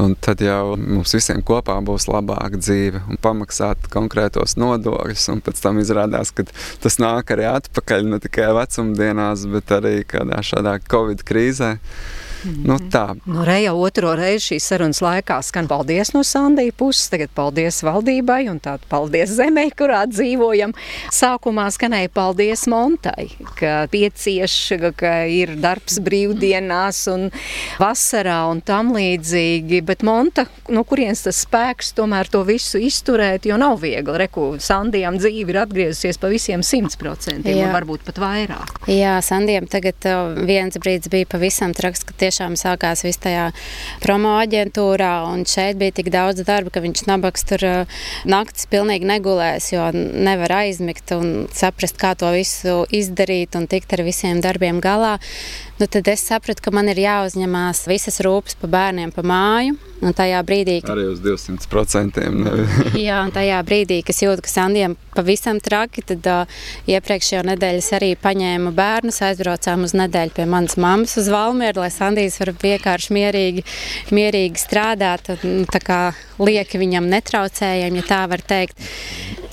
Un tad jau mums visiem kopā būs labāka dzīve un pamaksāt konkrētos nodokļus. Un pēc tam izrādās, ka tas nāk arī atpakaļ ne tikai vecumdienās, bet arī kādā šādā Covid krīzē. Nu, tā.
Nu, Reja otro reizi šīs sarunas laikā skan paldies no Sandija puses, tagad paldies valdībai un tādu paldies zemē, kurā dzīvojam. Sākumā skanēja paldies Montai, ka piecieš, ka ir darbs brīvdienās un vasarā un tam līdzīgi, bet Monta, no kurienes tas spēks tomēr to visu izturēt, jo nav viegli. Reku, Sandijam dzīve ir atgriezusies pa visiem simt procentiem un varbūt pat vairāk.
Jā, Sandijam tagad uh, viens brīdis bija pavisam traks, ka tieši tiešām sākās viss tajā promo aģentūrā, un šeit bija tik daudz darba, ka viņš nabaks tur uh, naktis pilnīgi negulēs, jo nevar aizmigt un saprast, kā to visu izdarīt un tikt ar visiem darbiem galā. Nu, tad es sapratu, ka man ir jāuzņemās visas rūpes par bērniem, pa māju. Un tajā brīdī,
kad... Arī uz 200%.
jā, un tajā brīdī, kad jūtu, ka Sandijam pavisam traki, tad uh, iepriekšējā nedēļā arī paņēmu bērnus, aizbraucām uz nedēļu pie manas mammas uz Valmieru, lai Sandijs var vienkārši mierīgi, mierīgi strādāt. Un, tā kā lieki viņam netraucējami, ja tā var teikt.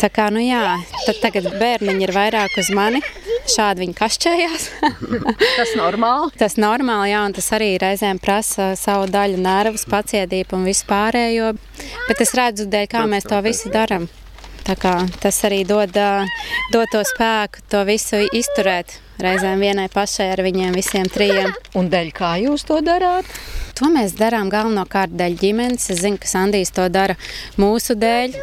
Tā kā, nu jā, tad tagad bērniņi ir vairāk uz mani. Šādi viņi kašķējās.
tas normāli.
Tas normāli, jā, un tas arī reizēm prasa savu daļu nervus, pacietību un vispārējo. Bet es redzu, dēļ, kā mēs to visu darām. Tas arī dod, dod to spēku, to visu izturēt. Reizēm vienai pašai ar viņiem visiem trijiem.
Un dēļ kā jūs to darāt?
To mēs darām galvenokārt dēļ ģimenes. Es zinu, ka Sandijs to dara mūsu dēļ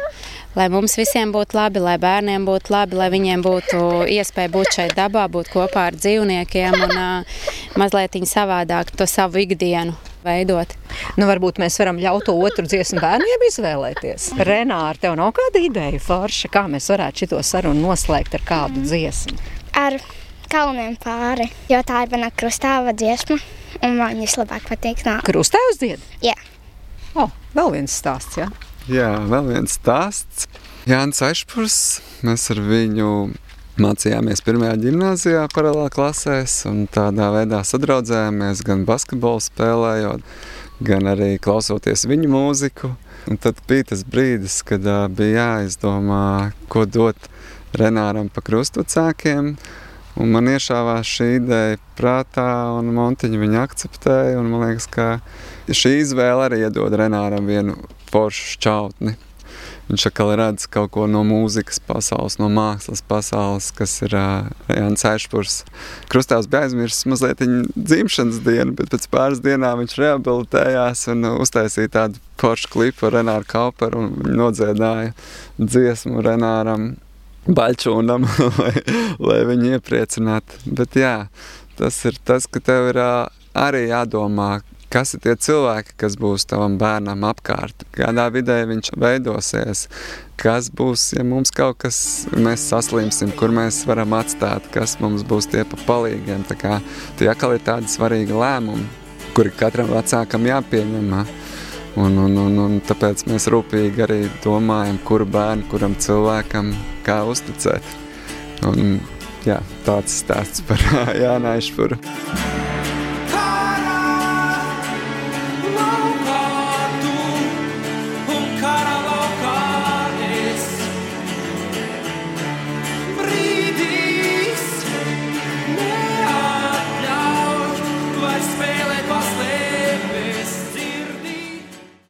lai mums visiem būtu labi, lai bērniem būtu labi, lai viņiem būtu iespēja būt šeit dabā, būt kopā ar dzīvniekiem un uh, mazliet savādāk to savu ikdienu veidot.
Nu, varbūt mēs varam ļaut to otru dziesmu bērniem izvēlēties. Renāra, tev nav kāda ideja forša, kā mēs varētu šito sarunu noslēgt ar kādu dziesmu?
Ar kalniem pāri, jo tā ir mana krustāva dziesma, un man vislabāk patīk nāk.
Krustāvs dzied?
Jā.
O, oh, vēl viens stāsts, jā? Ja?
Jā, vēl viens stāsts. Jānis Aišpurs, mēs ar viņu mācījāmies pirmajā gimnājā, paralēlā klasēs, un tādā veidā sadraudzējāmies gan basketbolu spēlējot, gan arī klausoties viņu mūziku. Un tad bija tas brīdis, kad uh, bija jāizdomā, ko dot Renāram pa krustvecākiem. Un man iešāvās šī ideja prātā, un Montiņa viņa akceptēja. Man liekas, ka šī izvēle arī iedod Renāram vienu foršu šķautni. Viņš atkal redz kaut ko no mūzikas pasaules, no mākslas pasaules, kas ir uh, Jānis Aišpurs. Krustāvs bija aizmirsis mazliet viņa dzimšanas dienu, bet pēc pāris dienām viņš rehabilitējās un uztaisīja tādu foršu klipu ar Renāru Kauperu un nodziedāja dziesmu Renāram Baļķūnam, lai, lai viņu iepriecinātu. Bet jā, tas ir tas, ka tev ir arī jādomā, kas ir tie cilvēki, kas būs tavam bērnam apkārt, kādā vidē viņš veidosies, kas būs, ja mums kaut kas, mēs saslimsim, kur mēs varam atstāt, kas mums būs tie pa palīgiem. Tā kā tie atkal ir tādi svarīgi lēmumi, kuri katram vecākam jāpieņem. Un, un, un, un tāpēc mēs rūpīgi arī domājam, kuru bērnu, kuram cilvēkam kā uzticēt. Un, jā, tāds stāsts par Jānu Aišpuru.